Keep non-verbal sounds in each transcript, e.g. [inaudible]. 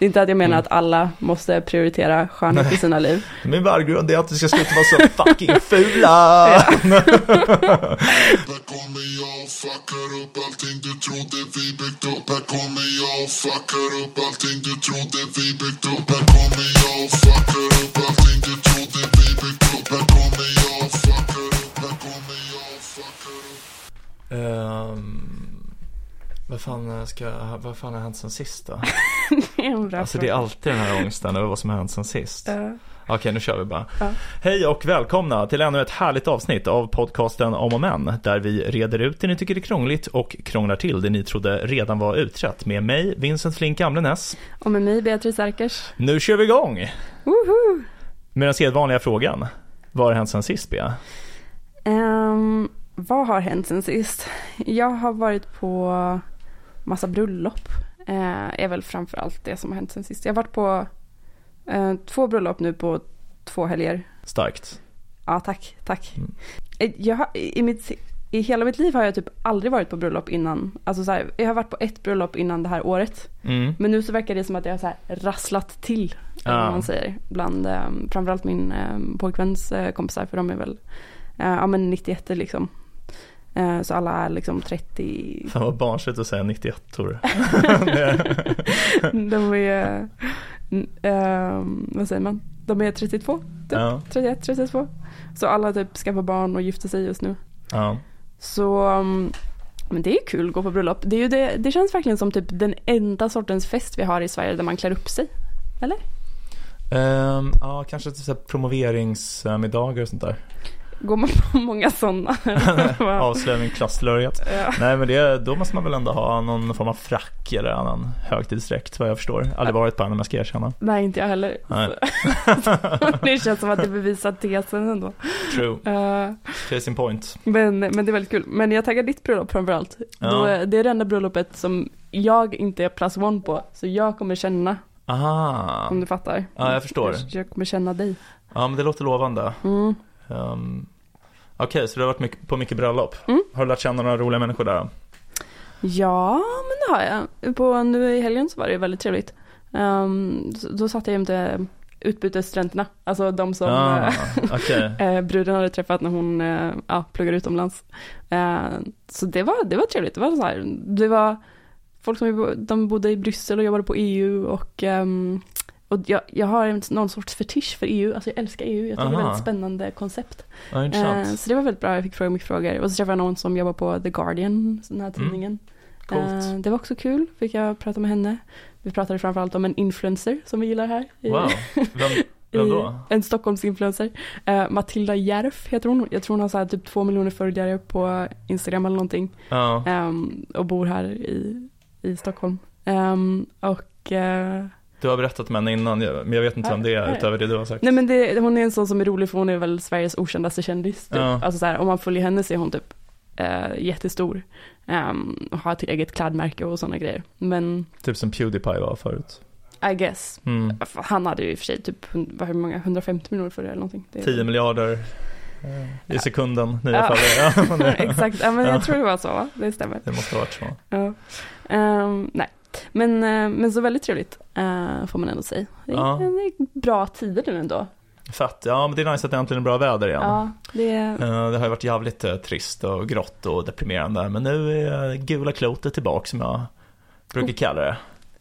Inte att jag menar Mm. att alla måste prioritera skönhet i sina liv. [laughs] Min värdegrund är att vi ska sluta vara så [laughs] fucking fula. [laughs] Här kommer jag och fuckar upp allting du trodde vi byggt upp Här kommer jag och fuckar upp allting du trodde vi byggt upp Här kommer jag vad, fan ska, vad fan har hänt sen sist då? [laughs] Det är en bra Alltså det är fråga. alltid den här ångesten över vad som har hänt sen sist. Ja. Okej, nu kör vi bara. Ja. Hej och välkomna till ännu ett härligt avsnitt av podcasten Om och Men, där vi reder ut det ni tycker är krångligt och krånglar till det ni trodde redan var utrett med mig, Vincent Flink Amlenäs. Och med mig, Beatrice Erkers. Nu kör vi igång! Woho! Med den sedvanliga frågan. Vad har hänt sen sist, Bea? Ehm, vad har hänt sen sist? Jag har varit på massa bröllop. Uh, är väl framför allt det som har hänt sen sist. Jag har varit på eh, två bröllop nu på två helger. Starkt. Ja, tack, tack. Mm. Eh, Jag i, mitt, I hela mitt liv har jag typ aldrig varit på bröllop innan. Alltså så här, jag har varit på ett bröllop innan det här året. Mm. Men nu så verkar det som att jag har så här rasslat till. Eller Ja. man säger. Bland eh, framförallt min eh, pojkväns eh, kompisar. För de är väl eh, ja, men 91 liksom. Eh, så alla är liksom 30. Fan vad barnsligt att säga 91 tor. [laughs] [laughs] de är, eh, vad säger man? De är 32, typ. ja, 31, 32. Så alla typ skaffar barn och gifter sig just nu. ja. Så um, men det är kul att gå på bröllop. Det, är ju det, det känns verkligen som typ den enda sortens fest vi har i Sverige där man klär upp sig. Eller? Ehm, ja, kanske promoveringsmiddagar och sånt där. Går man på många sådana? [laughs] Avslöjning klasslöjet. ja. Nej men det, då måste man väl ändå ha någon form av frack eller annan högtidsdräkt vad jag förstår. Aldrig varit på en om jag ska erkänna. Nej, inte jag heller. [laughs] Det känns som att det bevisar tesen ändå. True, Uh, case in point. men, men det är väldigt kul. Men jag taggar ditt bröllop framförallt. Ja. Då, det är det enda bröllopet som jag inte är plus one på. Så jag kommer känna, Aha, om du fattar. Ja, jag förstår. Jag, jag kommer känna dig. ja men det låter lovande. Mm. Um, Okej, så du har varit mycket, på mycket bröllop. Mm. Har du lärt känna några roliga människor där? Ja, men det har jag. På, nu i helgen så var det väldigt trevligt. Um, då satt jag jämte utbytesstudenterna. Alltså de som ah, eh, Okej, [laughs] eh, bruden hade träffat när hon eh, ja, pluggar utomlands. Eh, så det var, det var trevligt. Det var så här, det var folk som de bodde i Bryssel och jobbade på EU och ehm, och jag, jag har en, någon sorts fetisch för EU, alltså jag älskar EU, jag tycker det är ett väldigt spännande koncept. ja, Eh, så det var väldigt bra, jag fick fråga mycket frågor. Och så träffade jag någon som jobbar på The Guardian, den här tidningen. Coolt. Eh, det var också kul, fick jag prata med henne. Vi pratade framförallt om en influencer som vi gillar här. Wow, vem, [laughs] vem då? En Stockholmsinfluencer. Uh, Matilda Järf heter hon. Jag tror hon har så typ två miljoner följare på Instagram eller någonting. Ja, Ehm, och bor här i, i Stockholm. Ehm, och eh, du har berättat om henne innan, men jag vet inte vem det är Nej. utöver det du har sagt. nej men det, hon är en sån som är rolig för hon är väl Sveriges okändaste kändis. Typ. Ja. Alltså så här, om man följer henne så är hon typ eh, jättestor. Um, och har ett eget klädmärke och sådana grejer. Men Typ som Pewdiepie var förut. I guess. Mm. Han hade ju i och för sig typ, hur många, 150 miljoner följare eller någonting. Det är- 10 miljarder eh, i sekunden, nya Ja. följare. Ja, det- [laughs] Exakt, ja, men Ja. jag tror det var så, va? det stämmer. Det måste ha varit så. Ja. Ehm, nej, men, eh, men så väldigt trevligt eh, får man ändå säga. Det är, Ja. bra tider nu ändå. Fett, ja men det är nice att det äntligen är bra väder igen. Ja, det Eh, Det har ju varit jävligt trist och grått och deprimerande men nu är gula klotet tillbaka som jag brukar kalla det.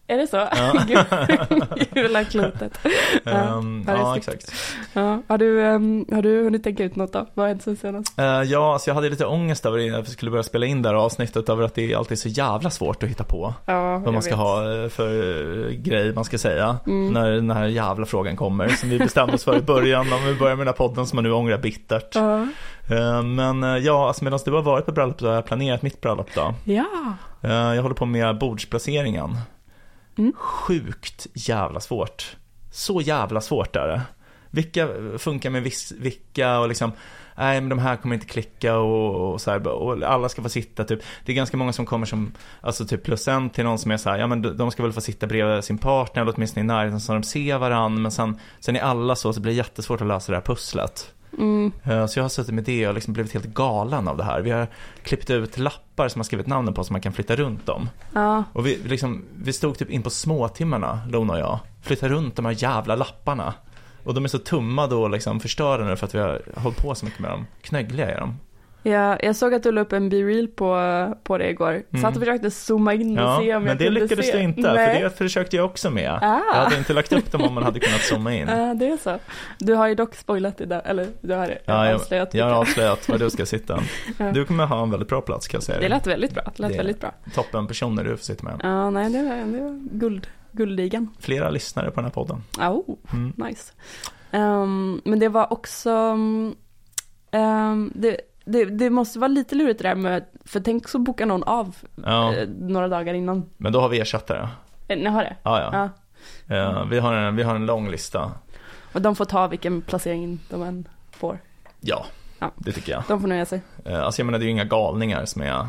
Är det så? Ja. [laughs] Gul- Gula klotet. [laughs] Ja, Ehm, ja, är exakt. Ja, har, du, ehm, har du hunnit tänka ut något då? Vad har hänt sen senast? Eh, ja, alltså jag hade lite ångest över att vi skulle börja spela in det här avsnittet över att det är alltid så jävla svårt att hitta på Ja, vad man ska ha eh, för eh, grej man ska säga Mm. när den här jävla frågan kommer som vi bestämde oss för i början om vi börjar med den här podden som man nu ångrar bittert. Eh, Men ja, alltså medan du har varit på bröllop så har jag planerat mitt bröllop då. ja. Jag håller på med bordsplaceringen. Mm. Sjukt jävla svårt. Så jävla svårt är det. Vilka funkar med viss, vilka och liksom, nej men de här kommer inte klicka och, och så här, och alla ska få sitta typ. Det är ganska många som kommer som, alltså typ plus en till någon som är så här, ja men de- ska väl få sitta bredvid sin partner eller åtminstone i närheten så de ser varandra. Men sen, sen är alla så, så blir det jättesvårt att lösa det här pusslet. Mm. Eh, Så jag har suttit med det och liksom blivit helt galen av det här. Vi har klippt ut lappar som man skrivit namnen på som man kan flytta runt dem. Ja, Och vi, liksom, vi stod typ in på småtimmarna, Lona och jag, flyttade runt de här jävla lapparna. Och de är så tummade och liksom förstörda nu för att vi har hållit på så mycket med dem. Knöggliga är de. Ja, jag såg att du la upp en B-reel på, på det igår. Mm. Satt och försökte zooma in och Ja, se om men jag det kunde lyckades se. du inte, Nej. för det försökte jag också med. Ah. Jag hade inte lagt upp dem om man hade kunnat zooma in. [laughs] Ja, det är så. Du har ju dock spoilat det där, eller du har Ja, jag, avslöjat. jag har avslöjat var du ska sitta. [laughs] Ja. Du kommer ha en väldigt bra plats kan jag säga Det lät väldigt bra, det lät Det- väldigt bra. Toppen personer du får sitta med. Ja, nej, det var, det var guld, guldligan. Flera lyssnare på den här podden. Oh, Mm. nice. Ehm, men det var också, ehm, det, det, det måste vara lite lurigt det där med, för tänk så bokar någon av Ja, eh, några dagar innan. men då har vi ersättare. Eh, Ni har det? Ja, ja. Ja. Eh, vi, har en, vi har en lång lista. Och de får ta vilken placering de än får. Ja, Ja. det tycker jag. De får nöja sig. Eh, Alltså jag menar det är ju inga galningar som är,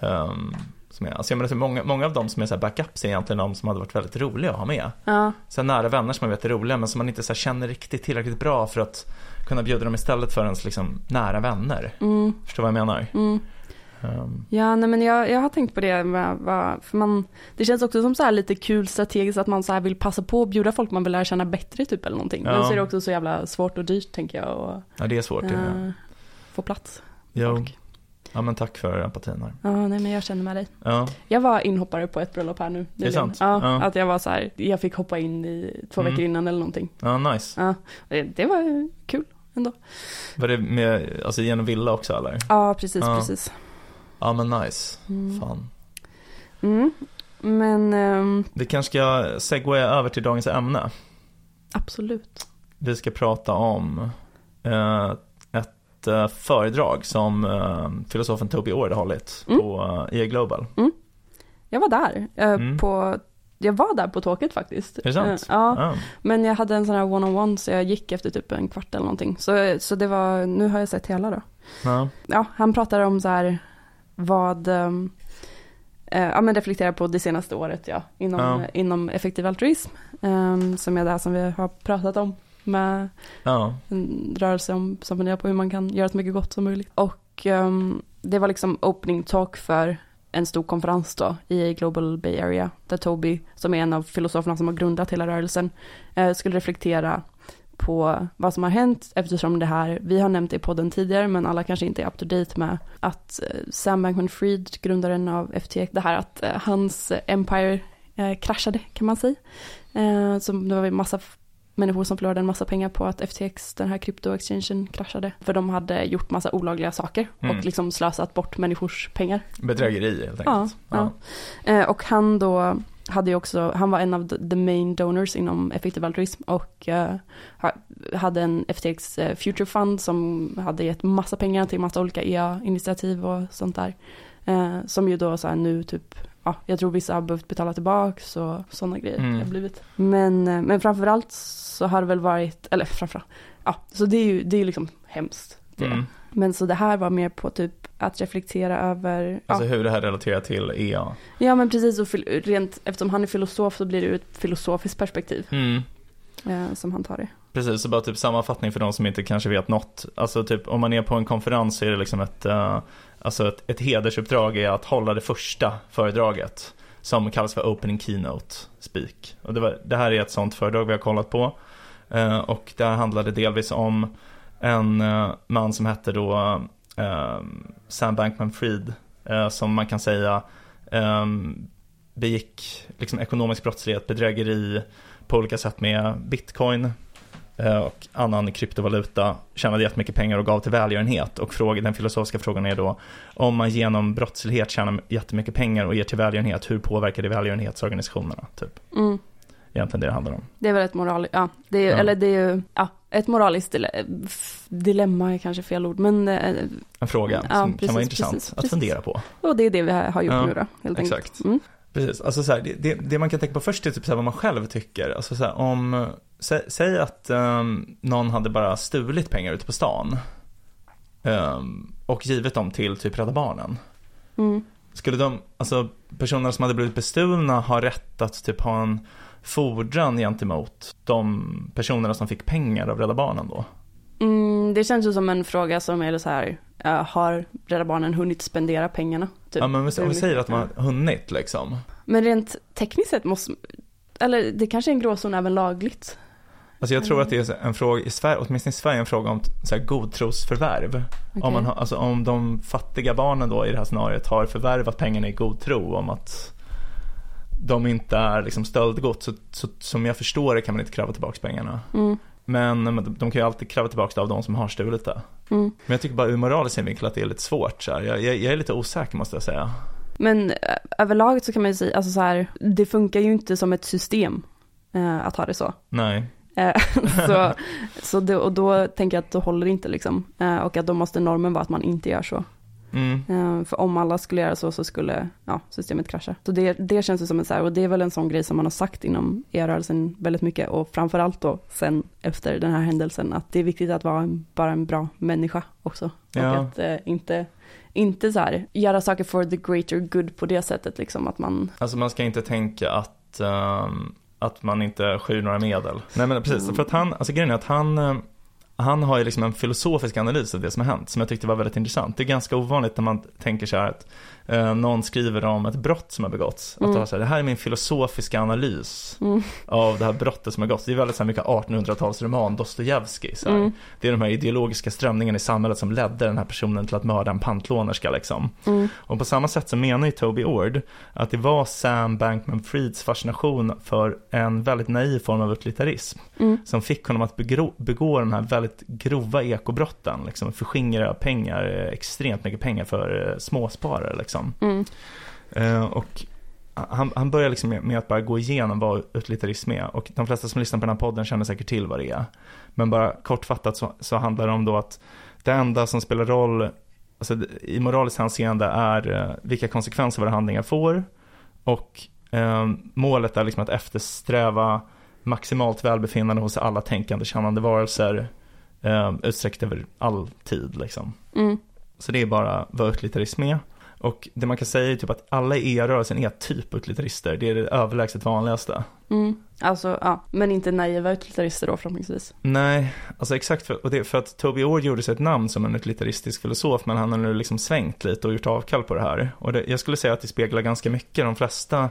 ehm, som är alltså jag menar så många, många av dem som är så backups är egentligen de som hade varit väldigt roliga att ha med. Ja, Så nära vänner som man vet är roliga men som man inte så känner riktigt tillräckligt bra för att kunna bjuda dem istället för ens liksom nära vänner. mm, Förstår vad jag menar? mm. Ehm, Ja, nej men jag, jag har tänkt på det för man, det känns också som så här lite kul strategiskt att man så vill passa på att bjuda folk man vill lära känna bättre typ eller någonting. Men Ja. så är det också så jävla svårt och dyrt tänker jag och ja det är svårt. det är- eh, få plats. Jo, folk. Ja men tack för empatin här. Ja, nej men jag känner med dig. Ja, Jag var inhoppare på ett bröllop här nu. nyligen. sant? Ja, Ja. att jag var så här, jag fick hoppa in i två Mm. veckor innan eller någonting. ja nice. Ja, det, det var kul ändå. Var det med, alltså genom villa också eller? Ja, precis, Ja. precis. Ja men nice. Mm. Fan. Mm. Men ehm, Vi kanske ska segwaya över till dagens ämne. absolut. Vi ska prata om eh, ett eh, föredrag som eh, filosofen Toby Ord har hållit Mm. på eh, EA Global. Jag var där eh, Mm. på, jag var där på tåget faktiskt. Är det sant? Eh, ja, Ja. men jag hade en sån här one-on-one så jag gick efter typ en kvart eller någonting. Så, så det var, nu har jag sett hela då. Ja. Ja, han pratar om så här vad, eh, ja men reflekterar på det senaste året ja, inom, Ja. inom effektiv altruism. ehm, som är det här som vi har pratat om med ja. en rörelse om, som funderar på hur man kan göra så mycket gott som möjligt. Och ehm, det var liksom opening talk för en stor konferens då i Global Bay Area där Toby, som är en av filosoferna som har grundat hela rörelsen, eh, skulle reflektera på vad som har hänt eftersom det här, vi har nämnt det i podden tidigare men alla kanske inte är up to date med att eh, Sam Bankman-Fried, grundaren av FTX, det här att eh, hans empire eh, kraschade kan man säga. Eh, så det var en massa människor som förlorade en massa pengar på att FTX, den här krypto-exchangen, kraschade. För de hade gjort massa olagliga saker Mm. och liksom slösat bort människors pengar. Bedrägeri helt Ja, enkelt. ja. Eh, och han då hade ju också, han var en av the- main donors inom effektiv altruism och eh, ha- hade en FTX eh, Future Fund som hade gett massa pengar till massa olika EA-initiativ och sånt där. Eh, som ju då så här nu typ, ja, jag tror vissa har behövt betala tillbaks och sådana grejer Mm. det har blivit. Men, eh, men framförallt så har det väl varit, eller framförallt, ja, så det är ju, det är ju liksom hemskt. Det. Mm. Men så det här var mer på typ att reflektera över, ja, Alltså hur det här relaterar till EA. Ja men precis och rent eftersom han är filosof så blir det ur ett filosofiskt perspektiv Mm. eh, som han tar det. Precis, så bara typ sammanfattning för de som inte kanske vet något. Alltså typ om man är på en konferens så är det liksom ett, eh, alltså ett, ett hedersuppdrag är att hålla det första föredraget. Som kallas för Opening Keynote Speak. Och det, var, det här är ett sånt föredrag vi har kollat på. Eh, och det här handlade delvis om en eh, man som hette då eh, Sam Bankman-Fried. eh, som man kan säga eh, begick liksom ekonomisk brottslighet, bedrägeri på olika sätt med bitcoin och annan kryptovaluta, tjänade jättemycket pengar och gav till välgörenhet. Och fråga, den filosofiska frågan är då, om man genom brottslighet tjänar jättemycket pengar och ger till välgörenhet, hur påverkar det välgörenhetsorganisationerna? Typ. Mm. Egentligen det det handlar om. Det är väl ett moral, ja, det är, Ja. eller det är ju, ja, ett moraliskt dilemma är kanske fel ord, men eh, En fråga Ja, som kan precis, vara intressant precis, att precis. fundera på. och det är det vi har gjort Ja, nu då, helt exakt. enkelt. Mm. Precis, alltså så här, det, det, det man kan tänka på först är typ så här vad man själv tycker. Alltså så här, om, sä, säg att ehm, någon hade bara stulit pengar ute på stan. ehm, och givit dem till typ Rädda Barnen. Mm. Skulle de, alltså personerna som hade blivit bestulna ha rätt att typ ha en fordran gentemot de personerna som fick pengar av Rädda Barnen då? Mm, det känns ju som en fråga som är så här, har Rädda Barnen hunnit spendera pengarna? Typ. Ja men om vi mycket- säger att man har hunnit liksom. Men rent tekniskt sett måste, eller det kanske är en gråzon även lagligt. Alltså jag tror att det är en fråga, i Sverige, åtminstone i Sverige, en fråga om så här, godtrosförvärv. Om, Okej. man har, alltså, om de fattiga barnen då i det här scenariot har förvärvat pengarna i god tro om att de inte är liksom stöldgods. Så, så, som jag förstår det kan man inte kräva tillbaka pengarna. Mm, Men de, kan ju alltid kräva tillbaka det av de som har stulit det. mm. Men jag tycker bara ur moralisk synvinkel att det är lite svårt. Så. Jag, jag, jag är lite osäker måste jag säga. Men eh, överlag så kan man ju säga, alltså så här, det funkar ju inte som ett system eh, att ha det så. Nej. Eh, [laughs] så så det, och då tänker jag att då håller det inte liksom. Eh, och att då måste normen vara att man inte gör så. Mm. Eh, för om alla skulle göra så så skulle ja, systemet krascha. Så det, det känns ju som en så här, och det är väl en sån grej som man har sagt inom e-rörelsen väldigt mycket. Och framförallt då sen efter den här händelsen att det är viktigt att vara en, bara en bra människa också. Ja. Och att eh, inte, inte så här göra saker for the greater good på det sättet liksom. Att man, Alltså man ska inte tänka att, ehm, att man inte skyr några medel. Nej men precis, för att han, alltså grejen är att han, eh, han har ju liksom en filosofisk analys av det som har hänt som jag tyckte var väldigt intressant. Det är ganska ovanligt när man tänker så här att eh, någon skriver om ett brott som har begåtts. Att Mm. ha så här, det här är min filosofiska analys mm, av det här brottet som har begåtts. Det är väldigt så här mycket 1800-talsroman, Dostojevskij. Mm, Det är de här ideologiska strömningarna i samhället som ledde den här personen till att mörda en pantlånerska liksom. mm, Och på samma sätt så menar ju Toby Ord att det var Sam Bankman-Frieds fascination för en väldigt naiv form av utilitarism mm, som fick honom att begå, begå de här väldigt grova ekobrotten, liksom. Förskingra pengar, eh, extremt mycket pengar för eh, småsparare liksom. mm, Eh, och han, han börjar liksom med, med att bara gå igenom vad utilitarism är. Och de flesta som lyssnar på den här podden känner säkert till vad det är. Men bara kortfattat så, så handlar det om då att det enda som spelar roll alltså, i moraliskt hänseende är eh, vilka konsekvenser våra handlingar får. Och eh, målet är liksom att eftersträva maximalt välbefinnande hos alla tänkande, kännande varelser eh, utsträckt över all tid liksom. mm, Så det är bara vad utilitarism är. Och det man kan säga är typ att alla i e-rörelsen är typ utilitarister. Det är det överlägset vanligaste. mm. Alltså, ja, men inte naiva utilitarister då förhoppningsvis. Nej, alltså exakt för, och det för att Toby Ord gjorde sig ett namn som en utilitaristisk filosof men han har nu liksom svängt lite och gjort avkall på det här. Och det, jag skulle säga att det speglar ganska mycket de flesta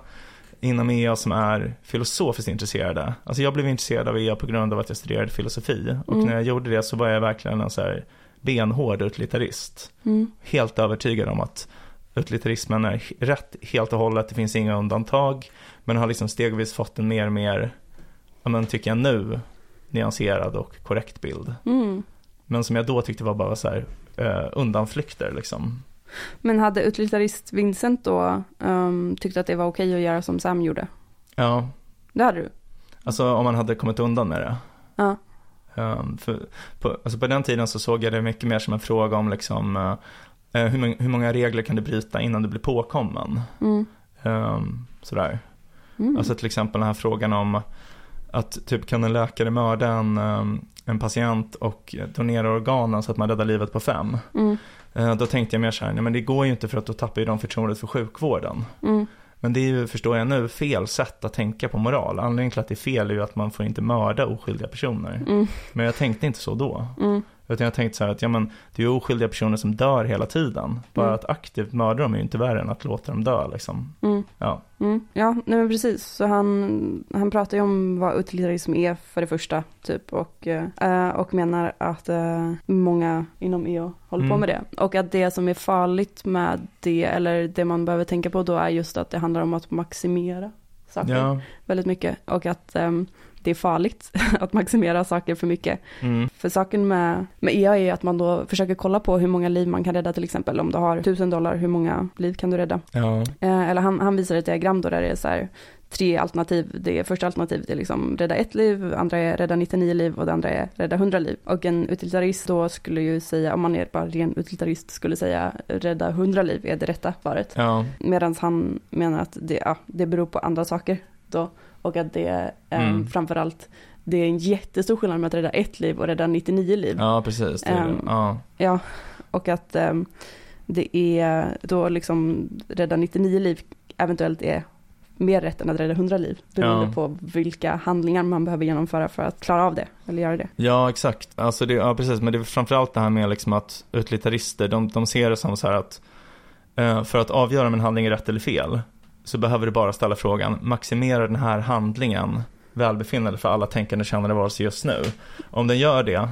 inom EA som är filosofiskt intresserade. Alltså jag blev intresserad av EA på grund av att jag studerade filosofi och Mm. när jag gjorde det så var jag verkligen en så här benhård utilitarist. Mm, helt övertygad om att utilitarismen är rätt helt och hållet, det finns inga undantag. Men har liksom stegvis fått en mer och mer, ja men tycker jag nu, nyanserad och korrekt bild. mm. Men som jag då tyckte var bara så här eh, undanflykter liksom. Men hade utilitarist Vincent då um, tyckt att det var okej att göra som Sam gjorde? Ja, Det hade du? alltså om man hade kommit undan med det. Ja. Um, för, på, alltså på den tiden så såg jag det mycket mer som en fråga om liksom eh, hur, många- hur många regler kan du bryta innan du blir påkommen? Mm. Um, sådär. Mm. Alltså till exempel den här frågan om att typ kan en läkare mörda en, um, en patient och donera organen så att man räddar livet på fem. Mm. Eh, Då tänkte jag mer så här, nej men det går ju inte för att då tappar ju de förtroendet för sjukvården. Mm. Men det är ju, förstår jag nu, fel sätt att tänka på moral. Anledningen till att det är fel är ju att man får inte mörda oskyldiga personer. Mm. Men jag tänkte inte så då. Utan jag tänkte så här att, ja men det är ju oskyldiga personer som dör hela tiden. Bara Mm. att aktivt mörda dem är ju inte värre än att låta dem dö liksom. Mm. Ja. Mm. Ja, nej men precis. Så han, han pratar ju om vad utilitarism är för det första, typ. Och, eh, och menar att eh, många inom EU håller på Mm. med det. Och att det som är farligt med det, eller det man behöver tänka på då, är just att det handlar om att maximera saker Ja. väldigt mycket. Och att ehm, det är farligt [laughs] att maximera saker för mycket. Mm. För saken med, med EA är att man då försöker kolla på hur många liv man kan rädda till exempel. Om du har tusen dollar, hur många liv kan du rädda? Ja. Eh, eller han, han visar ett diagram då där det är så här tre alternativ. Det första alternativet är liksom rädda ett liv, andra är rädda 99 liv och det andra är rädda 100 liv. Och en utilitarist då skulle ju säga, om man är bara ren utilitarist, skulle säga rädda 100 liv är det rätta svaret. Ja. Medan han menar att det, ja, det beror på andra saker då. Och att det eh, Mm. framförallt, det är en jättestor skillnad med att rädda ett liv och rädda 99 liv. Ja, precis. Det det. Ehm, Ja. Ja, och att ehm, det är då liksom rädda 99 liv eventuellt är mer rätt än att rädda hundra liv. Beroende Ja. på vilka handlingar man behöver genomföra för att klara av det, eller göra det. Ja, exakt. Alltså det, ja, precis. Men det är framförallt det här med liksom att utilitarister, de, de ser det som så här att eh, för att avgöra om en handling är rätt eller fel så behöver du bara ställa frågan, maximerar den här handlingen välbefinnande för alla tänkande kännande varelser just nu? Om den gör det,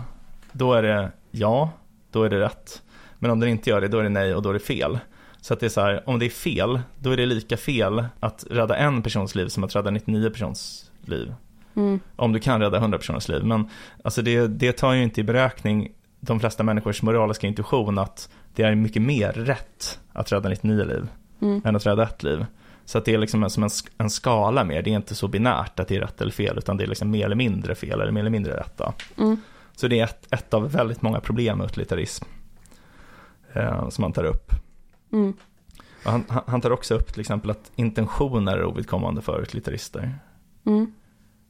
då är det ja, då är det rätt. Men om den inte gör det, då är det nej och då är det fel. Så att det är så här, om det är fel, då är det lika fel att rädda en persons liv som att rädda 99 persons liv. Mm. Om du kan rädda 100 personers liv. Men alltså det, det tar ju inte i beräkning de flesta människors moraliska intuition att det är mycket mer rätt att rädda 99 liv Mm. än att rädda ett liv. Så att det är liksom en, som en, en skala mer, det är inte så binärt att det är rätt eller fel, utan det är liksom mer eller mindre fel eller mer eller mindre rätt. Mm. Så det är ett, ett av väldigt många problem med utilitarism eh, som han tar upp. Mm. Han- han tar också upp till exempel att intentioner är ovidkommande för utilitarister. Mm.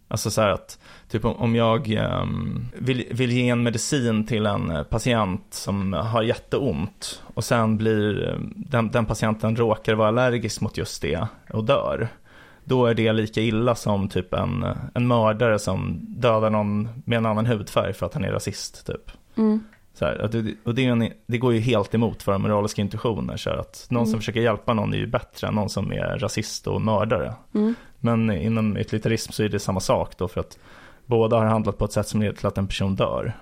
Alltså så här att, typ om- jag ehm, vill, vill ge en medicin till en eh, patient som har jätteont och sen blir eh, den, den patienten råkar vara allergisk mot just det och dör. Då är det lika illa som typ en, eh, en mördare som dödar någon med en annan hudfärg för att han är rasist typ. Mm. Så här, och det, en, det går ju helt emot våra moraliska intuitioner. Så här, att någon som Mm. försöker hjälpa någon är ju bättre än någon som är rasist och mördare. Mm. Men inom utilitarism så är det samma sak då för att båda har handlat på ett sätt som leder till att en person dör.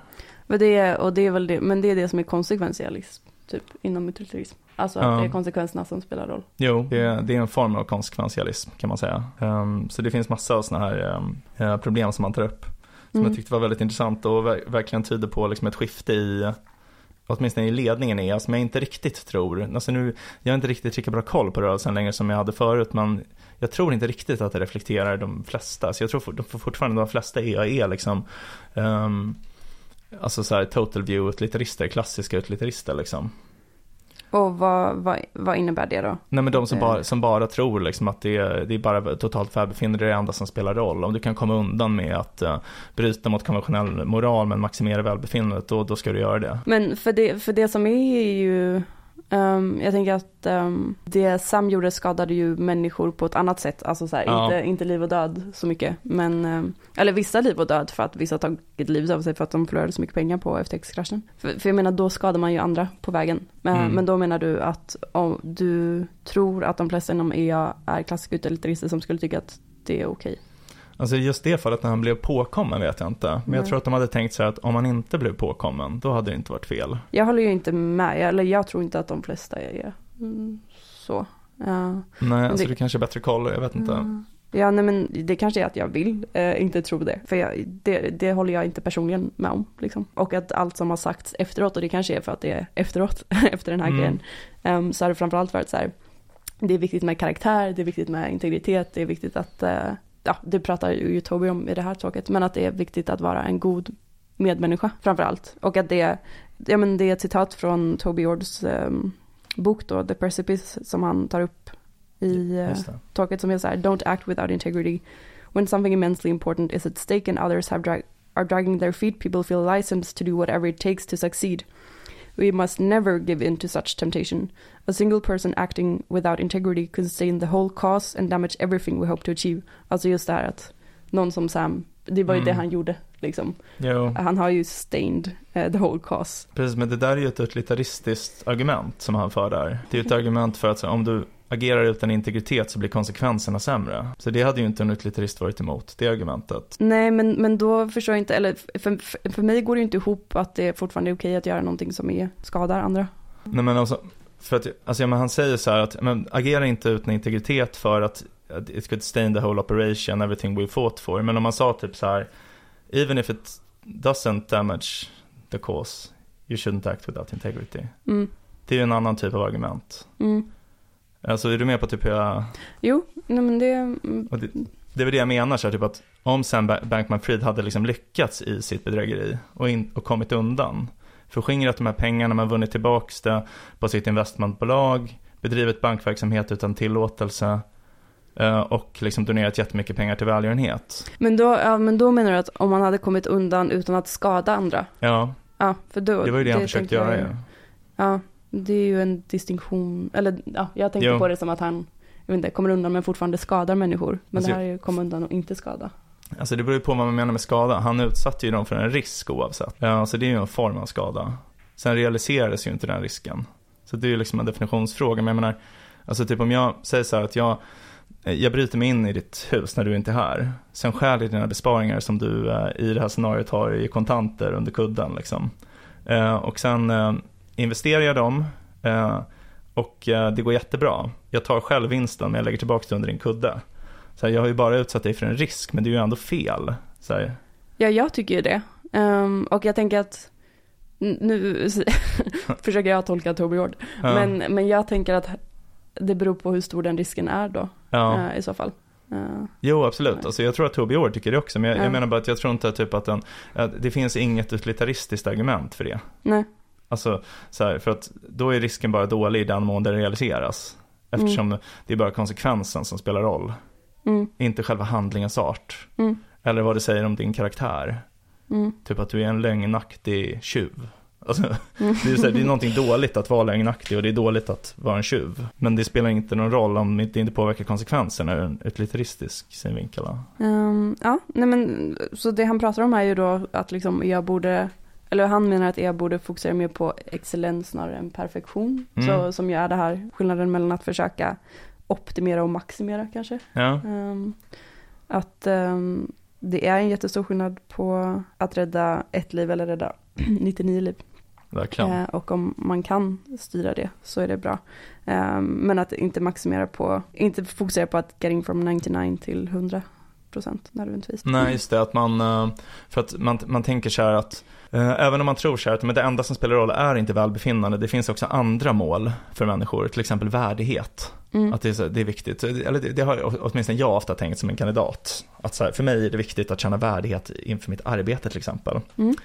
Men det är, och det är väl det, men det är det som är konsekventialism, typ, inom utilitarism. Alltså att det är konsekvenserna som spelar roll. Jo, det, är- det är en form av konsekventialism kan man säga. Ehm, så det finns massa av sådana här eh, problem som man tar upp. Som Mm. jag tyckte var väldigt intressant och ver- verkligen tyder på liksom ett skifte i Åtminstone i ledningen är som jag inte riktigt tror. Alltså nu, jag har inte riktigt lika bra koll på rörelsen längre som jag hade förut. Men jag tror inte riktigt att det reflekterar de flesta. Så jag tror de fortfarande de flesta EAE är liksom um, Alltså så här total view-utlitterister, klassiska utlitterister. liksom. Och vad, vad, vad innebär det då? Nej men de som Eh. bara, som bara tror liksom att det är, det är bara totalt välbefinnande, det är det enda som spelar roll. Om du kan komma undan med att uh, bryta mot konventionell moral men maximera välbefinnandet, då, då ska du göra det. Men för det, för det som är ju, ehm, jag tänker att um, det Sam gjorde skadade ju människor på ett annat sätt. Alltså så här, Ja. inte, inte liv och död så mycket. Men, ehm, eller vissa liv och död för att vissa har tagit livet av sig för att de förlorade så mycket pengar på FTX-kraschen. För, för jag menar, då skadar man ju andra på vägen. Men, Mm. men då menar du att om du tror att de flesta inom EA är klassiska utilitarister som skulle tycka att det är okej. Alltså just det fallet när han blev påkommen vet jag inte. Men jag tror att de hade tänkt här att om han inte blev påkommen, då hade det inte varit fel. Jag håller ju inte med, eller jag tror inte att de flesta är mm, så. Ja. Nej, alltså det- du kanske har bättre koll, jag vet inte. Mm. Ja, nej men det kanske är att jag vill eh, inte tro det. För jag, det, det håller jag inte personligen med om. Liksom. Och att allt som har sagts efteråt, och det kanske är för att det är efteråt, [laughs] efter den här Mm. grejen, um, så har det framförallt varit så här, det är viktigt med karaktär, det är viktigt med integritet, det är viktigt att, eh, ja, det pratar ju Toby om i det här talket, men att det är viktigt att vara en god medmänniska framförallt. Och att det, ja men det är ett citat från Toby Ords ehm, bok då, The Precipice, som han tar upp i eh, Just det. talket som är så här, don't act without integrity. When something immensely important is at stake and others have drag- are dragging their feet, people feel licensed to do whatever it takes to succeed. We must never give in to such temptation. A single person acting without integrity could stain the whole cause and damage everything we hope to achieve. Alltså just det här att någon som Sam, det var ju Mm. det han gjorde liksom. Jo, Han har ju stained eh, the whole cause. precis, men det där är ju ett utilitaristiskt argument som han för där. Det är ju ett argument för att om du agerar utan integritet så blir konsekvenserna sämre. Så det hade ju inte en utilitarist varit emot, det argumentet. Nej, men, men då förstår jag inte, eller för, för, mig går det ju inte ihop att det fortfarande är okej att göra någonting som är, skadar andra. Nej men alltså, för att, alltså men han säger så här att, men agera inte utan integritet för att att it could stain the whole operation, everything we fought for. Men om man sa typ så här, even if it doesn't damage the cause, you shouldn't act without integrity. Mm, Det är ju en annan typ av argument. mm. Alltså är du med på typ hur jag, Jo, nej men det, det, det är väl det jag menar, så här, typ att om Sam Ba- Bankman-Fried hade liksom lyckats i sitt bedrägeri och, in, och kommit undan, förskingrat de här pengarna, man vunnit tillbaks det på sitt investmentbolag, bedrivit bankverksamhet utan tillåtelse eh, och liksom donerat jättemycket pengar till välgörenhet. men, då, ja, men då menar du att om man hade kommit undan utan att skada andra? Ja, Ja, för då, det var ju det, han försökte göra ju. ju. Ja, det är ju en distinktion, eller ja, jag tänkte Jo. på det som att han, jag vet inte, kommer undan men fortfarande skadar människor. Men Alltså, det här är ju komma undan och inte skada. Alltså det beror ju på vad man menar med skada. Han utsatte ju dem för en risk oavsett. Ja, så det är ju en form av skada. Sen realiserades ju inte den risken. Så det är ju liksom en definitionsfråga. Men jag menar, alltså typ om jag säger så här att jag, jag bryter mig in i ditt hus när du inte är här. Sen stjäl jag dina besparingar som du eh, i det här scenariot har i kontanter under kudden liksom. Eh, och sen eh, investerar jag dem. Eh, och eh, det går jättebra. Jag tar själv vinsten men jag lägger tillbaka det under din kudde. Så här, jag har ju bara utsatt dig för en risk men det är ju ändå fel. Så här, Ja, jag tycker ju det. Ehm, och jag tänker att nu [laughs] försöker jag tolka Torbjörn. ja, Men, men jag tänker att det beror på hur stor den risken är då ja. eh, i så fall. Eh, Jo, absolut. Alltså, jag tror att Toby Ord tycker det också. Men jag, Ja. jag menar bara att jag tror inte typ att, den, att det finns inget utilitaristiskt argument för det. nej, Alltså, så här, för att då är risken bara dålig i den mån det realiseras. Eftersom det är bara konsekvensen som spelar roll. mm, Inte själva handlingens art. mm, Eller vad det säger om din karaktär. mm, Typ att du är en lögnaktig tjuv. Alltså, mm. det, är så här, det är någonting dåligt att vara lögnaktig och det är dåligt att vara en tjuv. Men det spelar inte någon roll om det inte påverkar konsekvenserna ur en utilitaristisk synvinkel. Ehm, ja, nej men så det han pratar om är ju då att liksom jag borde, eller han menar att jag borde fokusera mer på excellens snarare än perfektion. Mm. Så som ju är det här skillnaden mellan att försöka optimera och maximera kanske. Ja, Ehm, att ehm, det är en jättestor skillnad på att rädda ett liv eller rädda [clears throat] 99 liv. Eh, och om man kan styra det så är det bra. Ehm, men att inte maximera på, inte fokusera på att getting from 99 till 100 procent nödvändigtvis. Nej, just det, att man, eh, för att man, man tänker så här att eh, även om man tror så här att men det enda som spelar roll är inte välbefinnande, det finns också andra mål för människor, till exempel värdighet. Mm. Att det är, det är viktigt, eller det, det har åtminstone jag ofta tänkt som en kandidat. Att så här, för mig är det viktigt att känna värdighet inför mitt arbete till exempel. Mm.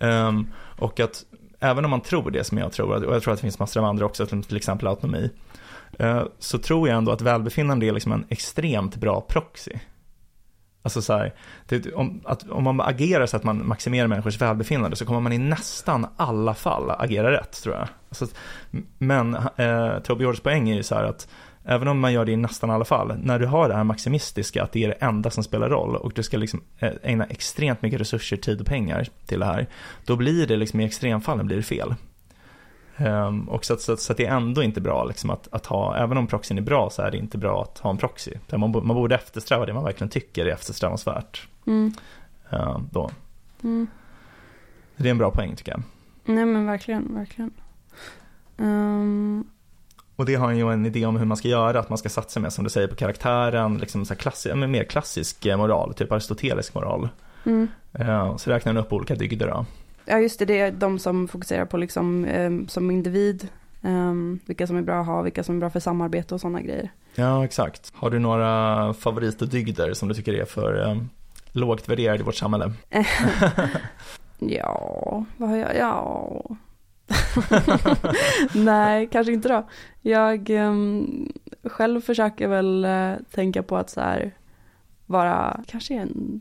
Ehm, och att även om man tror det som jag tror, och jag tror att det finns massor av andra också, till exempel autonomi, eh, så tror jag ändå att välbefinnande är liksom en extremt bra proxy. Alltså så här, det, om, att, om man agerar så att man maximerar människors välbefinnande så kommer man i nästan alla fall agera rätt tror jag. Alltså, men eh, Toby Georges poäng är ju så här att även om man gör det i nästan alla fall, när du har det här maximistiska, att det är det enda som spelar roll och du ska liksom eh, ägna extremt mycket resurser, tid och pengar till det här, då blir det liksom i extremfallen blir det fel. Ehm, och så så, så det är ändå inte bra liksom att, att ha, även om proxyn är bra så är det inte bra att ha en proxy. Man, man borde eftersträva det man verkligen tycker är eftersträvansvärt. Mm. Ehm, då. Mm. Det är en bra poäng tycker jag. Nej men verkligen, verkligen. Ehm, Och det har han ju en idé om hur man ska göra, att man ska satsa mer som du säger på karaktären, liksom så här klassi- ja, men mer klassisk eh, moral, typ aristotelisk moral. mm. Ehm, så räknar han upp olika dygder då. Ja just det, det är de som fokuserar på liksom ehm, som individ. ehm, vilka som är bra att ha, vilka som är bra för samarbete och sådana grejer. Ja, exakt. Har du några favoritdygder som du tycker är för eh, lågt värderade i vårt samhälle? [laughs] Ja, vad har jag, ja. [laughs] Nej, kanske inte då. Jag ehm, själv försöker väl eh, tänka på att så här vara, kanske en,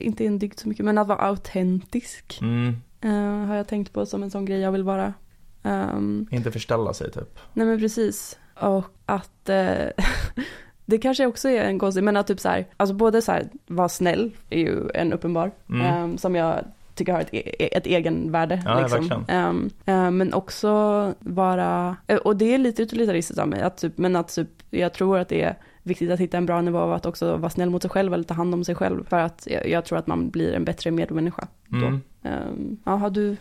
inte en dygd så mycket, men att vara autentisk. Mm, eh, har jag tänkt på som en sån grej jag vill vara. Ehm, inte förställa sig typ. nej men precis. Och att eh, [laughs] det kanske också är en konstig, men att typ så här, alltså både så här vara snäll är ju en uppenbar, Mm. ehm, som jag tycker har ett, e- ett egenvärde. Ja, liksom. Ehm, ehm, men också vara, eh, och det är lite utilitaristiskt av mig, att typ, men att typ, jag tror att det är viktigt att hitta en bra nivå av att också vara snäll mot sig själv eller ta hand om sig själv. För att jag, jag tror att man blir en bättre medmänniska då. Mm. Ehm, ja, har du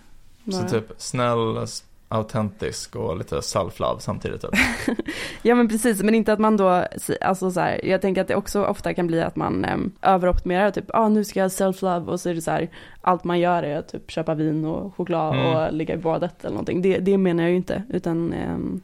Så några? typ snäll, autentisk och lite self-love samtidigt typ. [laughs] Ja men precis, men inte att man då, alltså så här, jag tänker att det också ofta kan bli att man äm, överoptimerar, typ, ah nu ska jag self-love och så är det så här, allt man gör är att typ köpa vin och choklad Mm. och ligga i badet eller någonting. Det, det menar jag ju inte, utan äm,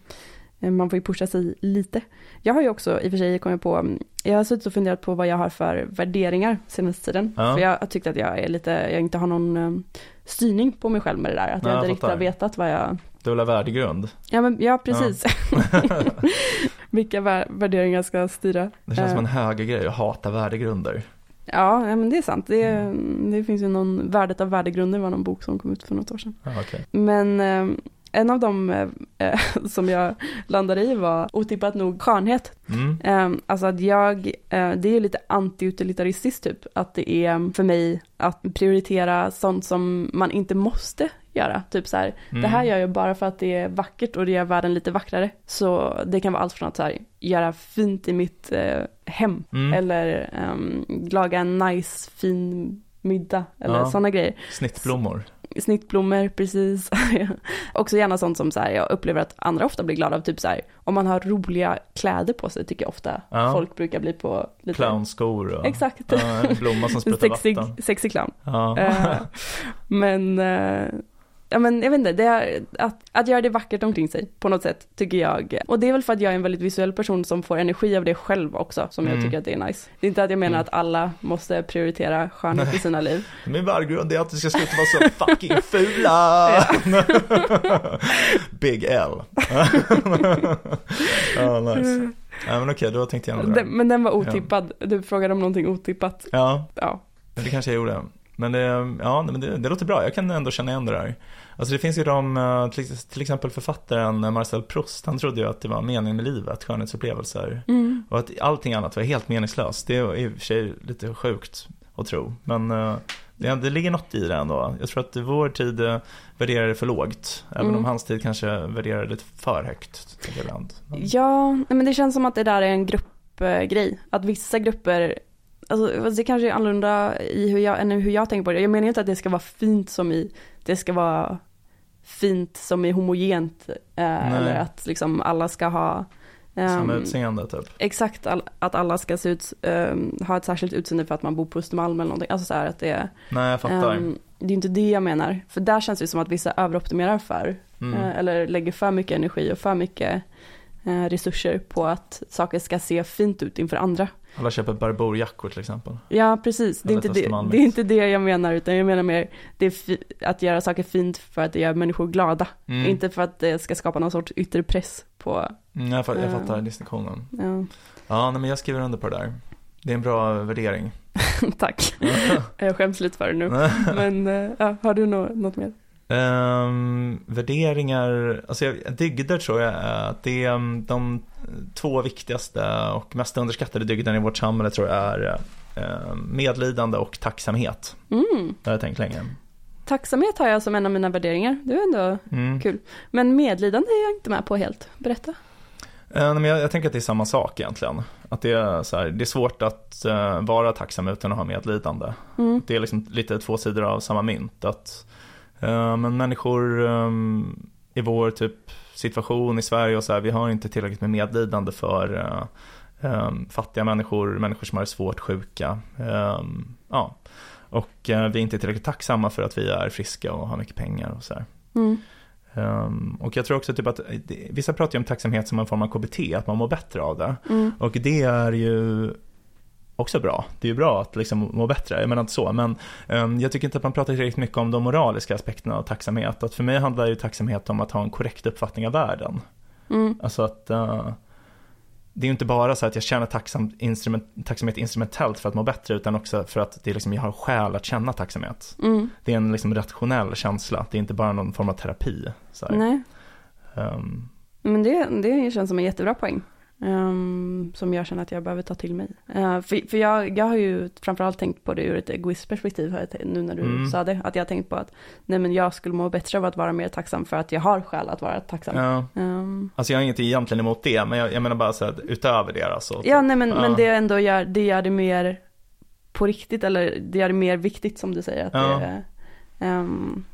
man får ju pusha sig lite. Jag har ju också i och för sig kommit på, mm, jag har suttit och funderat på vad jag har för värderingar senaste tiden. Ja. För jag har tyckt att jag är lite, jag inte har någon styrning på mig själv med det där. Att jag jag inte riktigt har vetat vad jag, Du vill ha värdegrund. ja men ja precis. [laughs] Vilka vär- värderingar ska styra. Det känns som en Eh, högergrej att hata värdegrunder. Ja, ja, men det är sant. Det, Mm. det finns ju någon, Värdet av värdegrunder var någon bok som kom ut för något år sedan. Ja, okej. Men eh, en av dem eh, eh, [laughs] som jag landade i var otippat nog skönhet. Mm. Eh, alltså att jag, eh, det är ju lite anti-utilitaristiskt typ, att det är för mig att prioritera sånt som man inte måste göra. Typ så här, Mm. det här gör jag bara för att det är vackert och det gör världen lite vackrare. Så det kan vara allt från att så här, göra fint i mitt eh, hem, Mm. eller ehm, laga en nice, fin middag, eller Ja. sådana grejer. Snittblommor. Snittblommor, precis. [laughs] Också gärna sånt som så här, jag upplever att andra ofta blir glada av, typ så här, om man har roliga kläder på sig tycker jag ofta Ja. folk brukar bli på lite... Clownskor och Exakt. ja, en blomma som sprutar [laughs] vatten. sexig clown. Ja. Eh, men, eh, ja men jag vet inte, det är, att, att göra det vackert omkring sig på något sätt tycker jag. Och det är väl för att jag är en väldigt visuell person som får energi av det själv också, som jag Mm. tycker att det är nice. Det är inte att jag menar Mm. att alla måste prioritera skönhet i sina liv. [laughs] Min värdegrund är att vi ska sluta vara så fucking fula. [laughs] Big L. [laughs] ja, nice. Ja, men okej, då tänkte jag ändra Den, men den var otippad, du frågade om någonting otippat. Ja, Ja, det kanske jag gjorde. Men det, ja, men det, det låter bra. Jag kan ändå känna igen det där. Alltså det finns ju de, eh, till, exempel författaren Marcel Proust, han trodde ju att det var meningen med livet, skönhetsupplevelser. mm. Och att allting annat var helt meningslöst. Det är i och för sig lite sjukt att tro. Men eh, det, det ligger något i det ändå. Jag tror att vår tid eh, värderar det för lågt. Även Mm. om hans tid kanske värderar det lite för högt. ibland. Men- Ja, men det känns som att det där är en gruppgrej. Att vissa grupper, alltså det kanske är annorlunda i hur jag, än hur jag tänker på det. Jag menar inte att det ska vara fint som i, det ska vara fint som i homogent. Eh, eller att liksom alla ska ha ehm, Samma utseende typ. Exakt, all, att alla ska se ut, ehm, ha ett särskilt utseende för att man bor på Östermalm eller någonting. Alltså så här att det är, Nej, jag fattar. ehm, det är inte det jag menar. För där känns det som att vissa överoptimerar för Mm. Eh, Eller lägger för mycket energi och för mycket eh, resurser på att saker ska se fint ut inför andra. Alla köper barbourjackor till exempel. Ja, precis. Det är, inte det, det är inte det jag menar, utan jag menar mer det fi- att göra saker fint för att det gör människor glada. Mm. Inte för att det ska skapa någon sorts yttre press på, Mm, jag, fa- jag Eh. fattar distinktionen. ja, Ja, nej, men jag skriver under på det där. Det är en bra värdering. [laughs] tack. [laughs] Jag skäms lite för det nu. [laughs] Men eh, ja, har du nå- något mer? Ehm, värderingar, alltså jag, dygder tror jag är att det är um, de två viktigaste och mest underskattade dygderna i vårt samhälle tror jag är eh, medlidande och tacksamhet. Mm. Det har jag tänkt länge. Tacksamhet har jag som en av mina värderingar. Det är ändå Mm. kul. Men medlidande är jag inte med på helt. Berätta. Eh, men jag, jag tänker att det är samma sak egentligen. Att det är, så här, det är svårt att eh, vara tacksam utan att ha medlidande. Mm. Det är liksom lite två sidor av samma mynt. Att, men människor eh, i vår typ situation i Sverige och så här, vi har inte tillräckligt med medlidande för eh, eh, fattiga människor, människor som har det svårt, sjuka. Eh, ja. Och eh, vi är inte tillräckligt tacksamma för att vi är friska och har mycket pengar och så här. Mm. Um, och jag tror också typ att vissa pratar ju om tacksamhet som en form av KBT, att man mår bättre av det. Mm. Och det är ju också bra. Det är ju bra att liksom må bättre, jag menar inte så. Men um, jag tycker inte att man pratar tillräckligt mycket om de moraliska aspekterna av tacksamhet. Att för mig handlar ju tacksamhet om att ha en korrekt uppfattning av världen. Mm. Alltså att uh, det är ju inte bara så att jag känner tacksam, instrument, tacksamhet instrumentellt för att må bättre, utan också för att det är liksom, jag har skäl att känna tacksamhet. Mm. Det är en liksom rationell känsla, det är inte bara någon form av terapi. Så. Um, Men det, det känns som en jättebra poäng. Ehm, som jag känner att jag behöver ta till mig. Eh, för för jag, jag har ju framförallt tänkt på det ur ett egoistperspektiv nu när du Mm. sa det. Att jag har tänkt på att nej men jag skulle må bättre av att vara mer tacksam för att jag har skäl att vara tacksam. ja. Ehm, Alltså jag har inget egentligen emot det, men jag, jag menar bara så att utöver det alltså. ja nej men, Ja. men det ändå gör det, gör det mer på riktigt eller det gör det mer viktigt som du säger. Att Ja. det, ehm,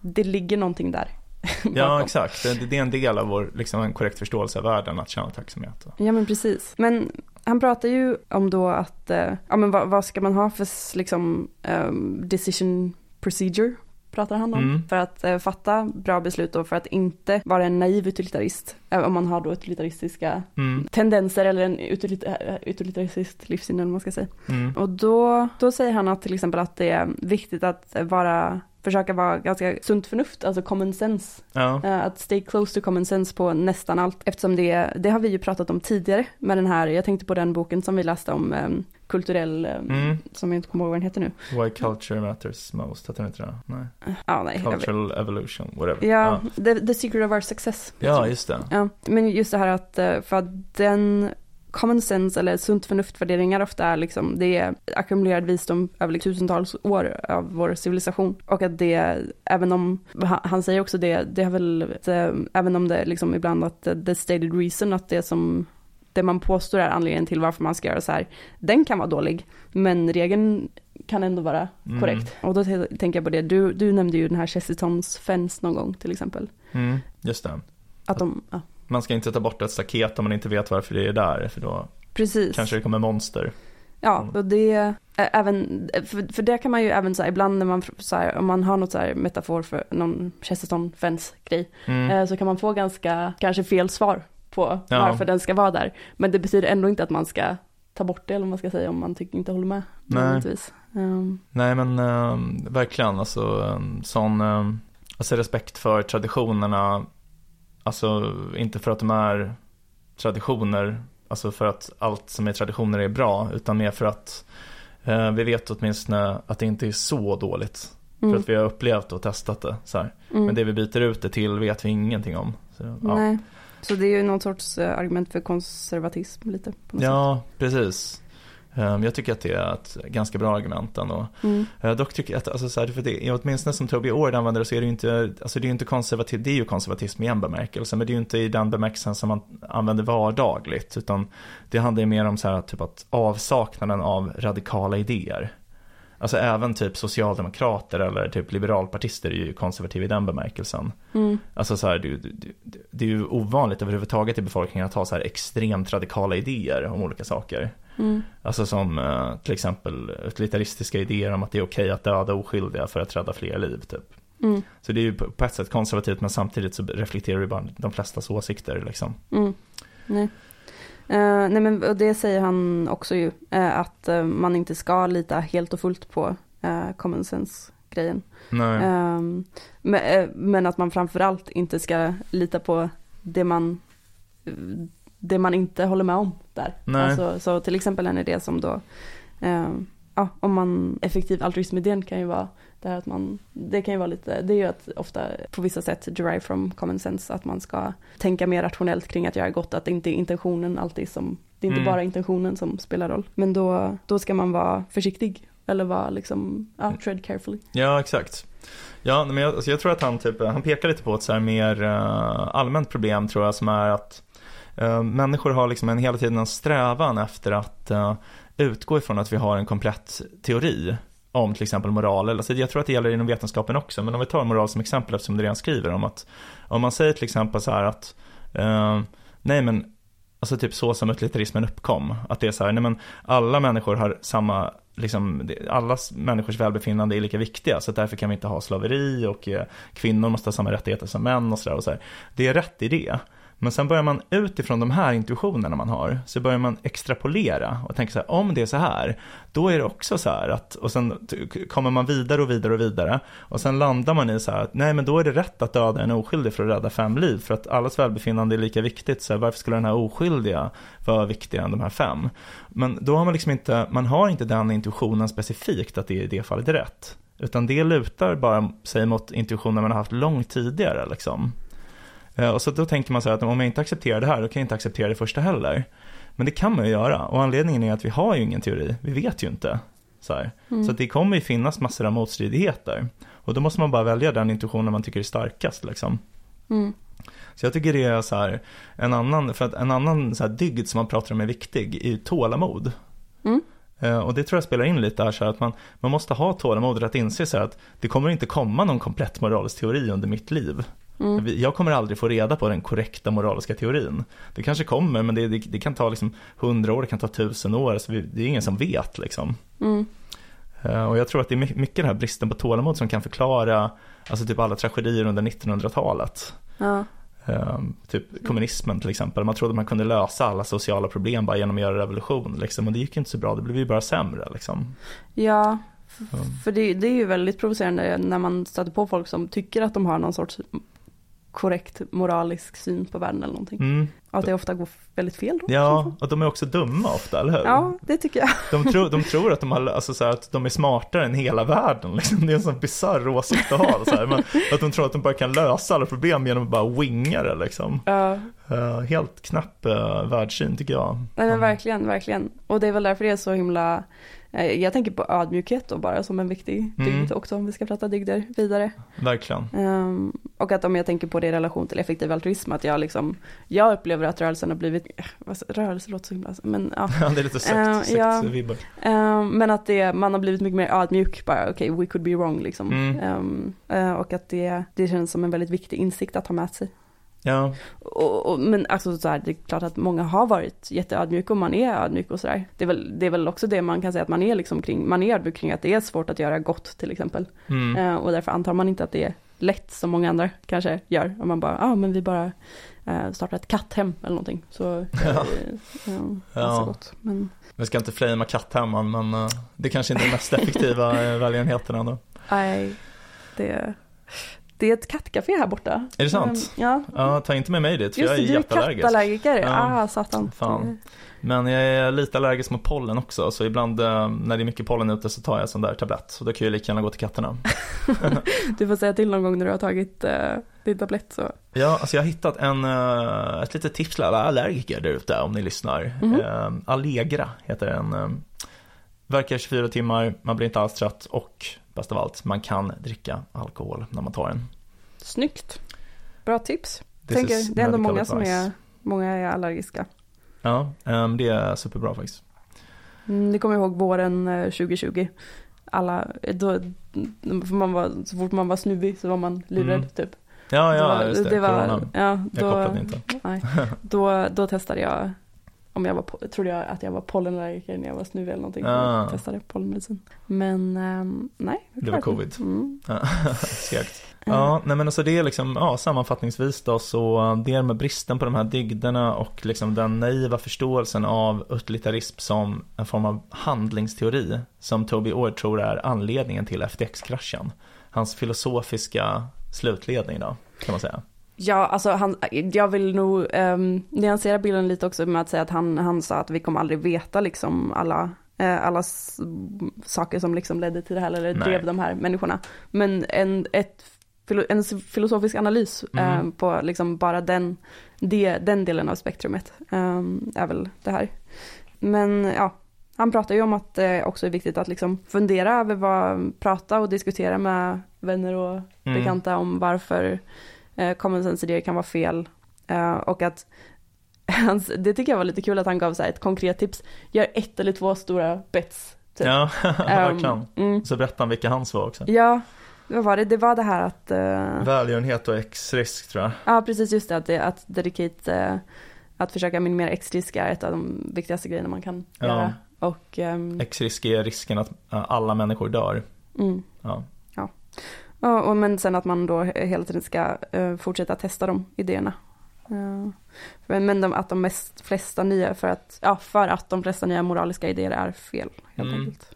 det ligger någonting där. [laughs] Ja, exakt. Det, det är en del av vår, liksom en korrekt förståelse av världen, att känna tacksamhet. Ja men precis. Men han pratar ju om då att, eh, ja men vad, vad ska man ha för liksom ehm, decision procedure pratar han om. Mm. För att eh, fatta bra beslut och för att inte vara en naiv utilitarist. eh, om man har då utilitaristiska Mm, tendenser eller en eh, utilitaristisk livssyn eller vad man ska säga. mm, Och då, då säger han att till exempel att det är viktigt att vara försöka vara ganska sunt förnuft, alltså common sense ja, Eh, Att stay close to common sense på nästan allt. Eftersom det, det har vi ju pratat om tidigare med den här, jag tänkte på den boken som vi läste om um, kulturell, eh, Mm. som jag inte kommer ihåg vad den heter nu. Why culture matters most, heter den inte det? Nej. Ja, nej. Cultural evolution, whatever. Ja, the, the secret of our success. ja just det. Ja, men just det här att, eh, för att den common sense eller sunt förnuft-värderingar ofta är liksom, det är ackumulerad visdom över liksom tusentals år av vår civilisation. Och att det, även om, han, säger också det, det har väl, eh, även om det liksom ibland att the stated reason, att det som det man påstår är anledningen till varför man ska göra så här, den kan vara dålig, men regeln kan ändå vara Mm. korrekt. Och då tänker jag på det, du, du nämnde ju den här Chestertons fence någon gång till exempel. Mm, just det. Att de, ja, Man ska inte ta bort ett staket om man inte vet varför det är där, för då precis. kanske det kommer monster. Ja, Mm. och det, även, för, för det kan man ju även så här, ibland när man, så här, om man har något så här metafor för någon Chesterton fence grej, Mm. eh, så kan man få ganska, kanske fel svar på Ja. varför den ska vara där. Men det betyder ändå inte att man ska ta bort det, eller vad man ska säga, om man tycker, inte håller med. Nej. Ehm, Nej men eh, verkligen, alltså en sån, alltså respekt för traditionerna, alltså inte för att de är traditioner, alltså för att allt som är traditioner är bra, utan mer för att eh, vi vet åtminstone att det inte är så dåligt. mm, För att vi har upplevt och testat det. Så mm. Men det vi byter ut det till vet vi ingenting om. Så, ja. Nej. Så det är ju någon sorts eh, argument för konservatism lite. På ja, precis. Eh, Jag tycker att det är ett ganska bra argument ändå. Mm. Eh, Dock tycker jag att, alltså, så här, för det, åtminstone som Toby Ord använder det så är det ju inte, alltså det är ju inte konservativt, det är ju konservatism i en bemärkelse, men det är ju inte i den bemärkelsen som man använder vardagligt, utan det handlar ju mer om så här, typ att avsaknaden av radikala idéer. Alltså även typ socialdemokrater eller typ liberalpartister är ju konservativa i den bemärkelsen. Mm. Alltså så här, det, det, det är ju ovanligt överhuvudtaget i befolkningen att ha så här extremt radikala idéer om olika saker. Mm. Alltså som eh, till exempel utilitaristiska idéer om att det är okej att döda oskyldiga för att rädda fler liv typ. Mm. Så det är ju på ett sätt konservativt men samtidigt så reflekterar det bara de flestas åsikter liksom. Mm. Nej. Eh, nej men och det säger han också ju, eh, att eh, man inte ska lita helt och fullt på uh, common sense grejen. Nej. Ehm, men, men att man framförallt inte ska lita på det man, det man inte håller med om där. Nej. Alltså, så till exempel en idé som då, ehm, ja, om man, effektiv altruism-idén kan ju vara det här att man, det kan ju vara lite, det är ju att ofta på vissa sätt derive from common sense, att man ska tänka mer rationellt kring att göra gott, att det inte är intentionen alltid som, det är inte Mm. bara intentionen som spelar roll. Men då, då ska man vara försiktig, eller vara liksom, ja, tread carefully. Ja, exakt. Ja, men jag, alltså jag tror att han, typ, han pekar lite på ett så här mer eh, allmänt problem tror jag som är att eh, Eh, människor har liksom en, hela tiden en strävan efter att eh, utgå ifrån att vi har en komplett teori om till exempel moral. Alltså jag tror att det gäller inom vetenskapen också, men om vi tar moral som exempel eftersom det redan skriver om att om man säger till exempel så här att eh, nej men Alltså typ så som utilitarismen uppkom. Att det är så här, nej men alla människor har samma, liksom, alla människors välbefinnande är lika viktiga. Så därför kan vi inte ha slaveri och eh, kvinnor måste ha samma rättigheter som män och sådär. Och så här. Det är rätt i det. Men sen börjar man utifrån de här intuitionerna man har, så börjar man extrapolera och tänka så här, om det är så här, då är det också så här att, och sen kommer man vidare och vidare och vidare, och sen landar man i så här att, nej men då är det rätt att döda en oskyldig för att rädda fem liv, för att allas välbefinnande är lika viktigt, så här, varför skulle den här oskyldiga vara viktigare än de här fem? Men då har man liksom inte, man har inte den intuitionen specifikt att det i det fallet är rätt. Utan det lutar bara sig mot intuitionen man har haft långt tidigare liksom. Eh, Och så då tänker man så här att om jag inte accepterar det här, då kan jag inte acceptera det första heller. Men det kan man ju göra, och anledningen är att vi har ju ingen teori, vi vet ju inte. Så. Mm. så det kommer ju finnas massor av motstridigheter. Och då måste man bara välja den intuitionen man tycker är starkast liksom. Mm. Så jag tycker det är så här, en annan, för att en annan så här dygd som man pratar om är viktig, är ju tålamod. Mm. Eh, Och det tror jag spelar in lite här, så här att man, man måste ha tålamod att inse så här att det kommer inte komma någon komplett moralisk teori under mitt liv. Mm. Jag kommer aldrig få reda på den korrekta moraliska teorin. Det kanske kommer, men det, det, det kan ta liksom hundra år, det kan ta tusen år, så vi, det är ingen som vet liksom. Mm. Eh, Och jag tror att det är my- mycket den här bristen på tålamod som kan förklara, alltså typ alla tragedier under 1900-talet. Ja. Eh, typ kommunismen till exempel. Man trodde man kunde lösa alla sociala problem bara genom att göra revolution. Liksom. Och det gick inte så bra, det blev ju bara sämre. Liksom. Ja, Mm. för det, det är ju väldigt provocerande när man stöter på folk som tycker att de har någon sorts korrekt moralisk syn på världen eller någonting. Mm. Att det ofta går väldigt fel då. Ja, och de är också dumma ofta, eller hur? Ja, det tycker jag. De, tror, de [laughs] tror att de, har, alltså, så här, att de är smartare än hela världen. Liksom. Det är en sån bisarr åsikt att ha. Så här. Men, att de tror att de bara kan lösa alla problem genom att bara winga det. Liksom. Ja, Eh, helt knapp uh, världssyn tycker jag. nej men verkligen, verkligen. Och det är väl därför det är så himla, jag tänker på ödmjukhet då bara som en viktig Mm. dygd också om vi ska prata dygder vidare. Verkligen. Ehm, och att om jag tänker på det i relation till effektiv altruism, att jag liksom, jag upplever att rörelsen har blivit, eh, rörelse låter så himla, men ja. [laughs] det är lite sekt, Eh, ja. sektvibbar. Ehm, men att det, man har blivit mycket mer ödmjuk, bara okej, we could be wrong liksom. Mm. Ehm, eh, och att det, det känns som en väldigt viktig insikt att ha med sig. Ja, Och, och, men alltså så här, det är klart att många har varit jätteödmjuka och man är ödmjuk och sådär. Det, är väl, det är väl också det man kan säga att man är liksom kring, man är ödmjuk kring att det är svårt att göra gott till exempel. mm. Eh, och därför antar man inte att det är lätt som många andra kanske gör. Om man bara, ja ah, men vi bara eh, startar ett katthem eller någonting. Så, [laughs] eh, Ja. ja, Ja. ja. gott. Men, Vi ska inte flamea katthemman, men eh, det kanske inte är den mest effektiva uh, välgörenheten ändå. nej, det, det är ett kattcafé här borta. Är det sant? Eh, ja, Ja, ta inte med mig dit, för just jag är du jätteallergisk. kattallergiker. Ja. Ah, satan. Fan. Men jag är lite allergisk mot pollen också, så ibland eh, när det är mycket pollen ute så tar jag en sån där tablett. Så då kan jag lika gärna gå till katterna. [laughs] Du får säga till någon gång när du har tagit uh, din tablett så. Ja, alltså jag har hittat en, eh, ett litet tips till alla allergiker där ute om ni lyssnar. Mhm. Eh, Allegra heter den. eh, verkar 24 timmar, man blir inte alls trött och bäst av allt, man kan dricka alkohol när man tar den. Snyggt. Bra tips. This Tänker, det är ändå många som är, många är allergiska. Ja, eh, det är superbra faktiskt. Mm, ni kommer ihåg våren eh, 2020. Alla, då, för man var, så fort man var snuvig så var man livrädd Mm. typ. Ja, ja, då, just det, corona. ja, Jag då, kopplade inte. Nej, [laughs] då, då testade jag om jag var, trodde jag att jag var pollenallergiker när jag var snuvig eller någonting. Ah. Jag testade pollenmedicin. Men ehm, nej. Det var klart. covid. Mm. Ja, [laughs] Segt. Ja, nej men alltså det är liksom, ja sammanfattningsvis då så det är med bristen på de här dygderna och liksom den naiva förståelsen av utilitarism som en form av handlingsteori som Toby Ord tror är anledningen till FTX-kraschen. Hans filosofiska slutledning då, kan man säga. Ja, alltså han, jag vill nog um, nyansera bilden lite också med att säga att han, han sa att vi kommer aldrig veta liksom alla, eh, alla saker som liksom ledde till det här eller Nej. drev de här människorna. Men en, ett, en filosofisk analys Mm. eh, på liksom bara den, det, den delen av spektrumet eh, är väl det här. Men ja, han pratar ju om att det också är viktigt att liksom fundera över vad, prata och diskutera med vänner och Mm. bekanta om varför eh, common sense-idéer kan vara fel. Eh, och att, [laughs] hans, det tycker jag var lite kul att han gav så här ett konkret tips. Gör ett eller två stora bets. Typ. Ja, [laughs] verkligen. Um, mm, Så berättade han vilka hans var också. ja, vad var det? Det var det här att, eh, Välgörenhet och X-risk tror jag. ja precis just det, att, det, att dedicate, eh, att försöka minimera X-risk är ett av de viktigaste grejerna man kan Ja. göra. Och, ehm, X-risk är risken att eh, alla människor dör. mm. Ja. Ja, och men sen att man då hela tiden ska eh, fortsätta testa de idéerna. Ja. men men de, att de mest, flesta nya, för att, ja, för att de flesta nya moraliska idéer är fel, helt Mm. enkelt.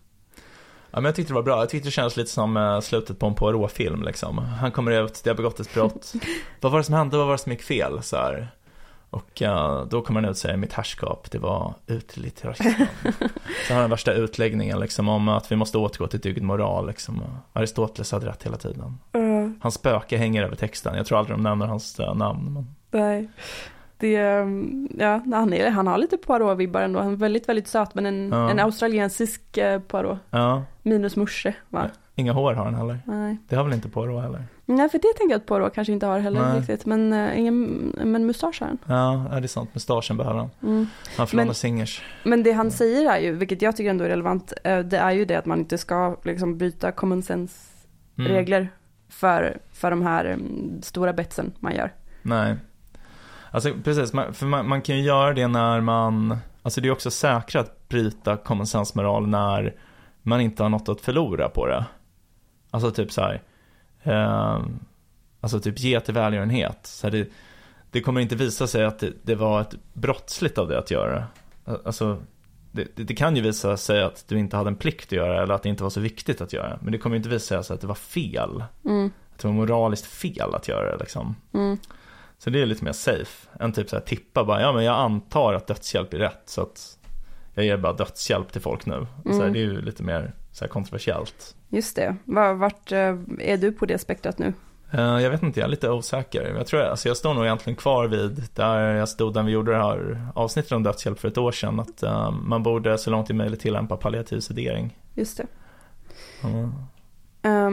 Ja, men jag tyckte det var bra. Jag tyckte det kändes lite som eh, slutet på en Poirot-film liksom. Han kommer ut, det har begått ett brott. [laughs] vad var det som hände? Vad var det som gick fel? Så här. Och då kommer han ut och säger mitt härskap, det var utilitarism. [laughs] så har han värsta utläggningen liksom om att vi måste återgå till dygd moral liksom. Aristoteles hade rätt hela tiden. Uh, Hans spöke hänger över texten. Jag tror aldrig de nämner hans eh, namn. Men... nej. Det, ehm, ja, han, är, han har lite Poirot-vibbar ändå. Han är väldigt, väldigt söt, men en, Ja. en australiensisk eh, Poirot. Ja, Minus morse, va? Inga hår har han heller. Nej. Det har väl inte Poirot heller. Nej, för det tänker jag att Poirot kanske inte har heller Nej. riktigt. Men, uh, ingen, men mustasch har han. Ja, det är sant. Mustaschen behöver han. Mm. Han får Men- singers. Men det han säger är ju, vilket jag tycker ändå är relevant, eh, det är ju det att man inte ska liksom bryta common sense Mm. regler för, för de här mm, stora betsen man gör. Nej. Alltså precis, man, för man, man kan ju göra det när man, alltså det är också säkert att bryta common sense moral när man inte har något att förlora på det. Alltså typ så här, eh, alltså typ ge till välgörenhet. Så här, det, det kommer inte visa sig att det, det var ett brottsligt av det att göra. Alltså det, det, kan ju visa sig att du inte hade en plikt att göra eller att det inte var så viktigt att göra. Men det kommer inte visa sig att det var fel. Mm. att det var moraliskt fel att göra det liksom. Mm. Så det är lite mer safe än typ så här tippa bara, ja men jag antar att dödshjälp är rätt så att jag ger bara dödshjälp till folk nu. Så här, Mm. det är ju lite mer så kontroversiellt. Just det. Var, vart eh, är du på det spektrat nu? Eh, Jag vet inte, jag är lite osäker. Jag tror, alltså jag står nog egentligen kvar vid där jag stod när vi gjorde det här avsnittet om dödshjälp för ett år sedan. Att eh, man borde så långt det är möjligt tillämpa palliativ sedering. Just det. Mm.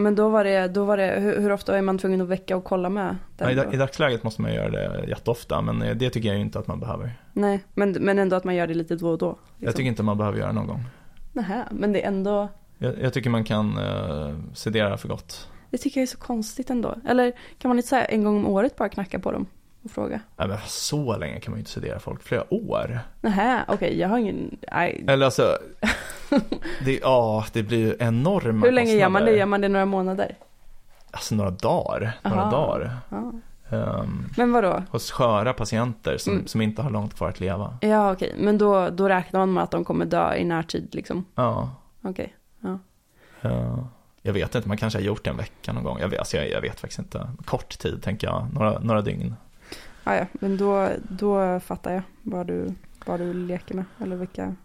Men då var det, då var det hur, hur ofta är man tvungen att väcka och kolla med Ja, i, dag- I dagsläget måste man göra det jätteofta, men det tycker jag inte att man behöver. Nej, men, men ändå att man gör det lite då och då. Liksom. Jag tycker inte man behöver göra det någon gång. Nähä, men det är ändå, Jag, jag tycker man kan uh, sedera för gott. det tycker jag är så konstigt ändå. Eller kan man inte säga en gång om året bara knacka på dem och fråga? Nej, men så länge kan man ju inte sedera folk, flera år. Nähä, okej, jag har ingen, nej. Eller alltså, det, ja, det blir ju enorma Hur länge gör man det? Gör man det några månader? Alltså några dagar, några Aha. dagar. Ja. Um, Men vadå? hos sköra patienter som, Mm. som inte har långt kvar att leva. Ja okej, men då, då räknar man med att de kommer dö i närtid liksom? Ja. Okej. Ja. jag vet inte, man kanske har gjort det en vecka någon gång. Jag vet, alltså jag, jag vet faktiskt inte. Kort tid tänker jag, några, några dygn. Ja, ja, men då, då fattar jag vad du, vad du leker med. Eller vilka,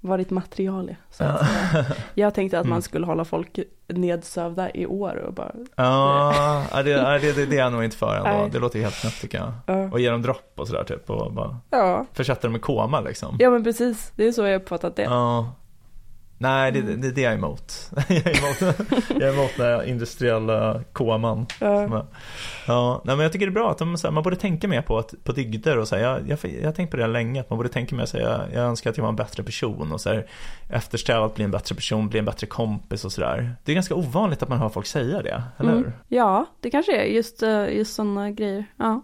vad ditt material är. Så att säga. [laughs] Jag tänkte att Mm. man skulle hålla folk nedsövda i år och bara, Ja, det, det, det, det är jag nog inte för ändå. Det låter helt knäppt tycker jag. ja. Och ge dem dropp och sådär typ och bara Ja, försätta dem i koma liksom. ja men precis. Det är så jag uppfattat det. Ja. Nej, det, Mm. det, det är jag emot. [laughs] jag, är emot jag är emot den här industriella koman. Ja. Ja, nej, men jag tycker det är bra att de, så här, man borde tänka mer på, att, på dygder och så här, jag, jag, jag har tänkt på det länge, att man borde tänka mer så här, jag, jag önskar att jag var en bättre person och så här, eftersträva att bli en bättre person, bli en bättre kompis och sådär. Det är ganska ovanligt att man hör folk säga det, eller Mm. hur? Ja, det kanske är just, eh, just sådana grejer. Ja.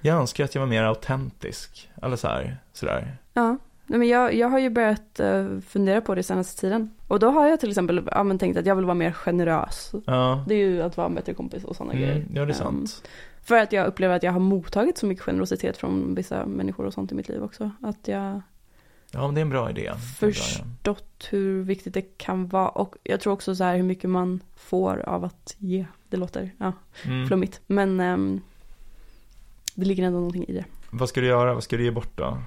Jag önskar att jag var mer autentisk, eller så här, sådär. Ja, Nej, men jag, jag har ju börjat eh, fundera på det senaste tiden. Och då har jag till exempel ja, men tänkt att jag vill vara mer generös. Ja, Det är ju att vara en bättre kompis och sådana grejer. mm, ja det är Ehm, sant. För att jag upplever att jag har mottagit så mycket generositet från vissa människor och sånt i mitt liv också. Att jag Ja, men det är en bra idé. Förstått hur viktigt det kan vara. Och jag tror också så här hur mycket man får av att ge. Det låter ja, Mm. flummigt. Men ehm, det ligger ändå någonting i det. Vad ska du göra? Vad ska du ge bort då?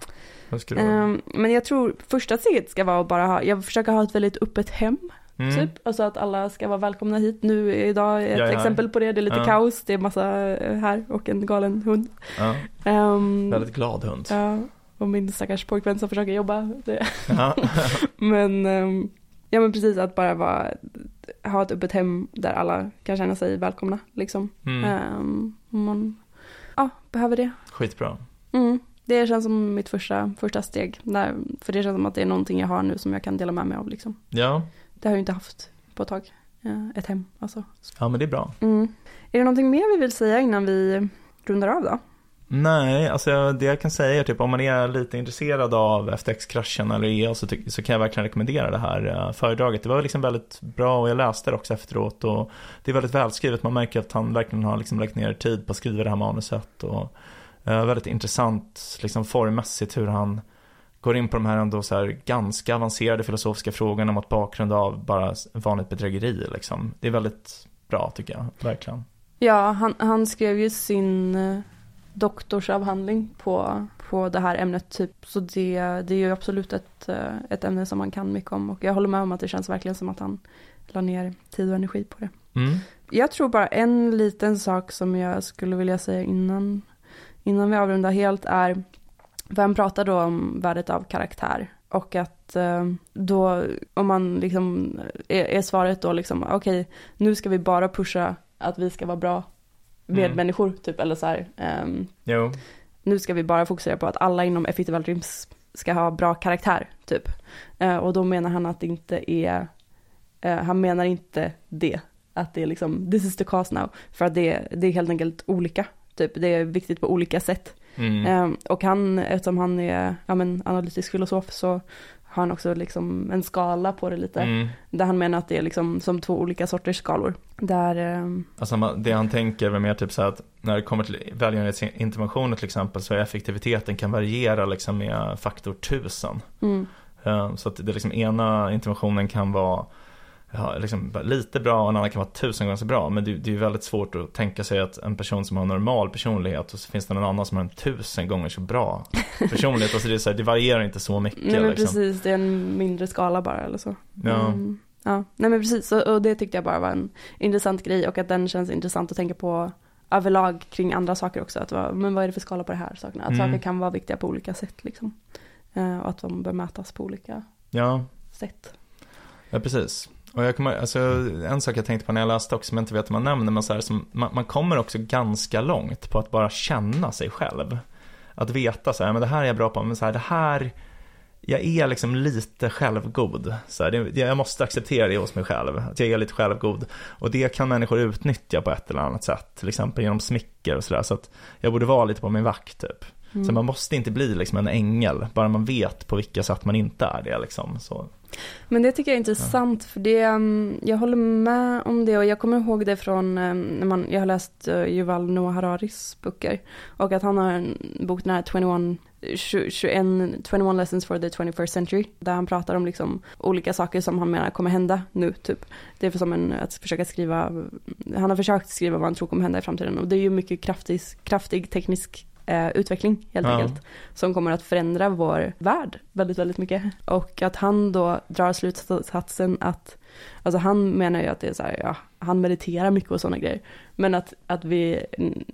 Ehm, men jag tror första steget ska vara att bara ha, jag försöker ha ett väldigt öppet hem. Mm. Typ. Alltså att alla ska vara välkomna hit. Nu idag är ett här. exempel på det. Det är lite Ja. kaos. Det är massa eh, här och en galen hund. Ja, Ehm, väldigt glad hund. Ja, och min stackars pojkvän som försöker jobba. Det. Ja. [laughs] Men, ehm, ja men precis att bara vara, ha ett öppet hem där alla kan känna sig välkomna liksom. Mm. Om man, ja, behöver det. Skitbra. Mm. Det känns som mitt första, första steg. Där, för det känns som att det är någonting jag har nu som jag kan dela med mig av liksom. Ja, Det har jag inte haft på ett tag. Eh, Ett hem alltså. ja men det är bra. Mm. Är det någonting mer vi vill säga innan vi rundar av då? Nej, alltså det jag kan säga är typ om man är lite intresserad av FTX-kraschen eller EA så, så kan jag verkligen rekommendera det här eh, föredraget. Det var liksom väldigt bra och jag läste det också efteråt och det är väldigt välskrivet. Man märker att han verkligen har liksom lagt ner tid på att skriva det här manuset och väldigt intressant liksom formmässigt hur han går in på de här ändå så här ganska avancerade filosofiska frågorna mot bakgrund av bara vanligt bedrägeri liksom. Det är väldigt bra tycker jag, verkligen. Ja, han, han skrev ju sin eh, doktorsavhandling på, på det här ämnet typ. Så det, det är ju absolut ett, eh, ett ämne som man kan mycket om. Och jag håller med om att det känns verkligen som att han la ner tid och energi på det. Mm. Jag tror bara en liten sak som jag skulle vilja säga innan, innan vi avrundar helt är, vem pratar då om värdet av karaktär? Och att eh, då, om man liksom, är, är svaret då liksom, okej, nu ska vi bara pusha att vi ska vara bra medmänniskor, typ, eller så här, Jo. nu ska vi bara fokusera på att alla inom Effektiva Dreams ska ha bra karaktär, typ. Eh, och då menar han att det inte är, eh, han menar inte det, att det är liksom, this is the cause now, för att det, det är helt enkelt olika, typ, det är viktigt på olika sätt. Mm. Eh, och han, eftersom han är, ja men, analytisk filosof, så har han också liksom en skala på det lite, Mm. där han menar att det är liksom som två olika sorters skalor. Där, ehm, Alltså det han tänker är mer typ så att när det kommer till välgörenhetsinterventioner till exempel så är effektiviteten kan variera liksom med faktor tusen. mm, Eh, Så att det liksom ena interventionen kan vara ja, liksom, lite bra och en annan kan vara tusen gånger så bra. Men det, det är ju väldigt svårt att tänka sig att en person som har en normal personlighet och så finns det någon annan som har en tusen gånger så bra [laughs] personlighet. alltså det, är så här, det varierar inte så mycket. Nej men liksom. precis, det är en mindre skala bara eller så. Ja. Mm, ja. Nej men precis, och, och det tyckte jag bara var en intressant grej och att den känns intressant att tänka på överlag kring andra saker också. Att, vad- men vad är det för skala på det här sakerna? Att Mm. saker kan vara viktiga på olika sätt liksom. Eh, och att de bör mätas på olika Ja, sätt. Ja, precis. Och jag kommer, alltså, en sak jag tänkte på när jag läste också, som jag inte vet om man nämner, men så här, som, man, man kommer också ganska långt på att bara känna sig själv. Att veta så här, men det här är jag bra på, men så här, det här, jag är liksom lite självgod. Så här, det, jag måste acceptera det hos mig själv, att jag är lite självgod. Och det kan människor utnyttja på ett eller annat sätt, till exempel genom smicker och sådär. Så att jag borde vara lite på min vakt typ. Mm. Så man måste inte bli liksom en ängel, bara man vet på vilka sätt man inte är det liksom. Så, Men det tycker jag är intressant för det, um, jag håller med om det och jag kommer ihåg det från um, när man, jag har läst uh, Yuval Noah Hararis böcker och att han har en bok, den här 21, 20 21, 21 lessons for the 21st century där han pratar om liksom olika saker som han menar kommer hända nu typ. Det är för som en, att försöka skriva, han har försökt skriva vad han tror kommer hända i framtiden och det är ju mycket kraftig, kraftig teknisk eh, utveckling helt Ja. enkelt som kommer att förändra vår värld väldigt, väldigt mycket. Och att han då drar slutsatsen att, alltså han menar ju att det är så här, ja, han mediterar mycket och sådana grejer. Men att, att vi,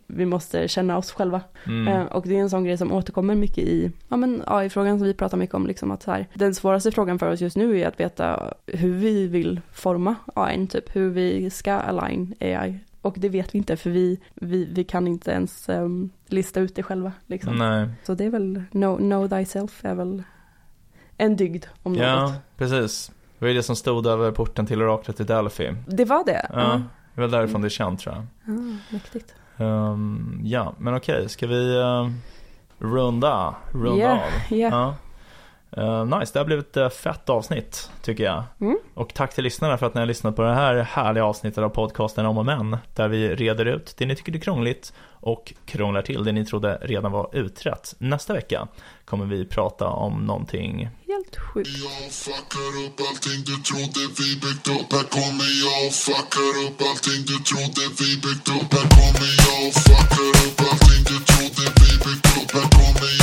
vi måste känna oss själva. mm. Eh, och det är en sån grej som återkommer mycket i, ja men AI-frågan som vi pratar mycket om, liksom att så här, den svåraste frågan för oss just nu är att veta hur vi vill forma AI, typ hur vi ska align AI. Och det vet vi inte för vi, vi, vi kan inte ens ehm, lista ut det själva. Liksom. Nej. Så det är väl, know, know thyself är väl en dygd om Ja, något. precis. Det var ju det som stod över porten till oraklet i Delphi. Det var det? Ja, det var därifrån det är känt tror jag. Ah, mäktigt. Ehm, ja, men okej, ska vi uh, runda, runda Ja, av? ja. Ja. Eh, nice, det har blivit ett fett avsnitt tycker jag. Mm. Och tack till lyssnarna för att ni har lyssnat på det här härliga avsnittet av podcasten Om och Men. Där vi reder ut det ni tycker är krångligt och krånglar till det ni trodde redan var utrett. Nästa vecka kommer vi prata om någonting Helt sjukt. Jag fuckar upp allting du trodde vi byggt upp Här kommer jag och fuckar upp allting du trodde vi byggt upp Här kommer jag och fuckar upp allting du trodde vi byggt upp Här kommer jag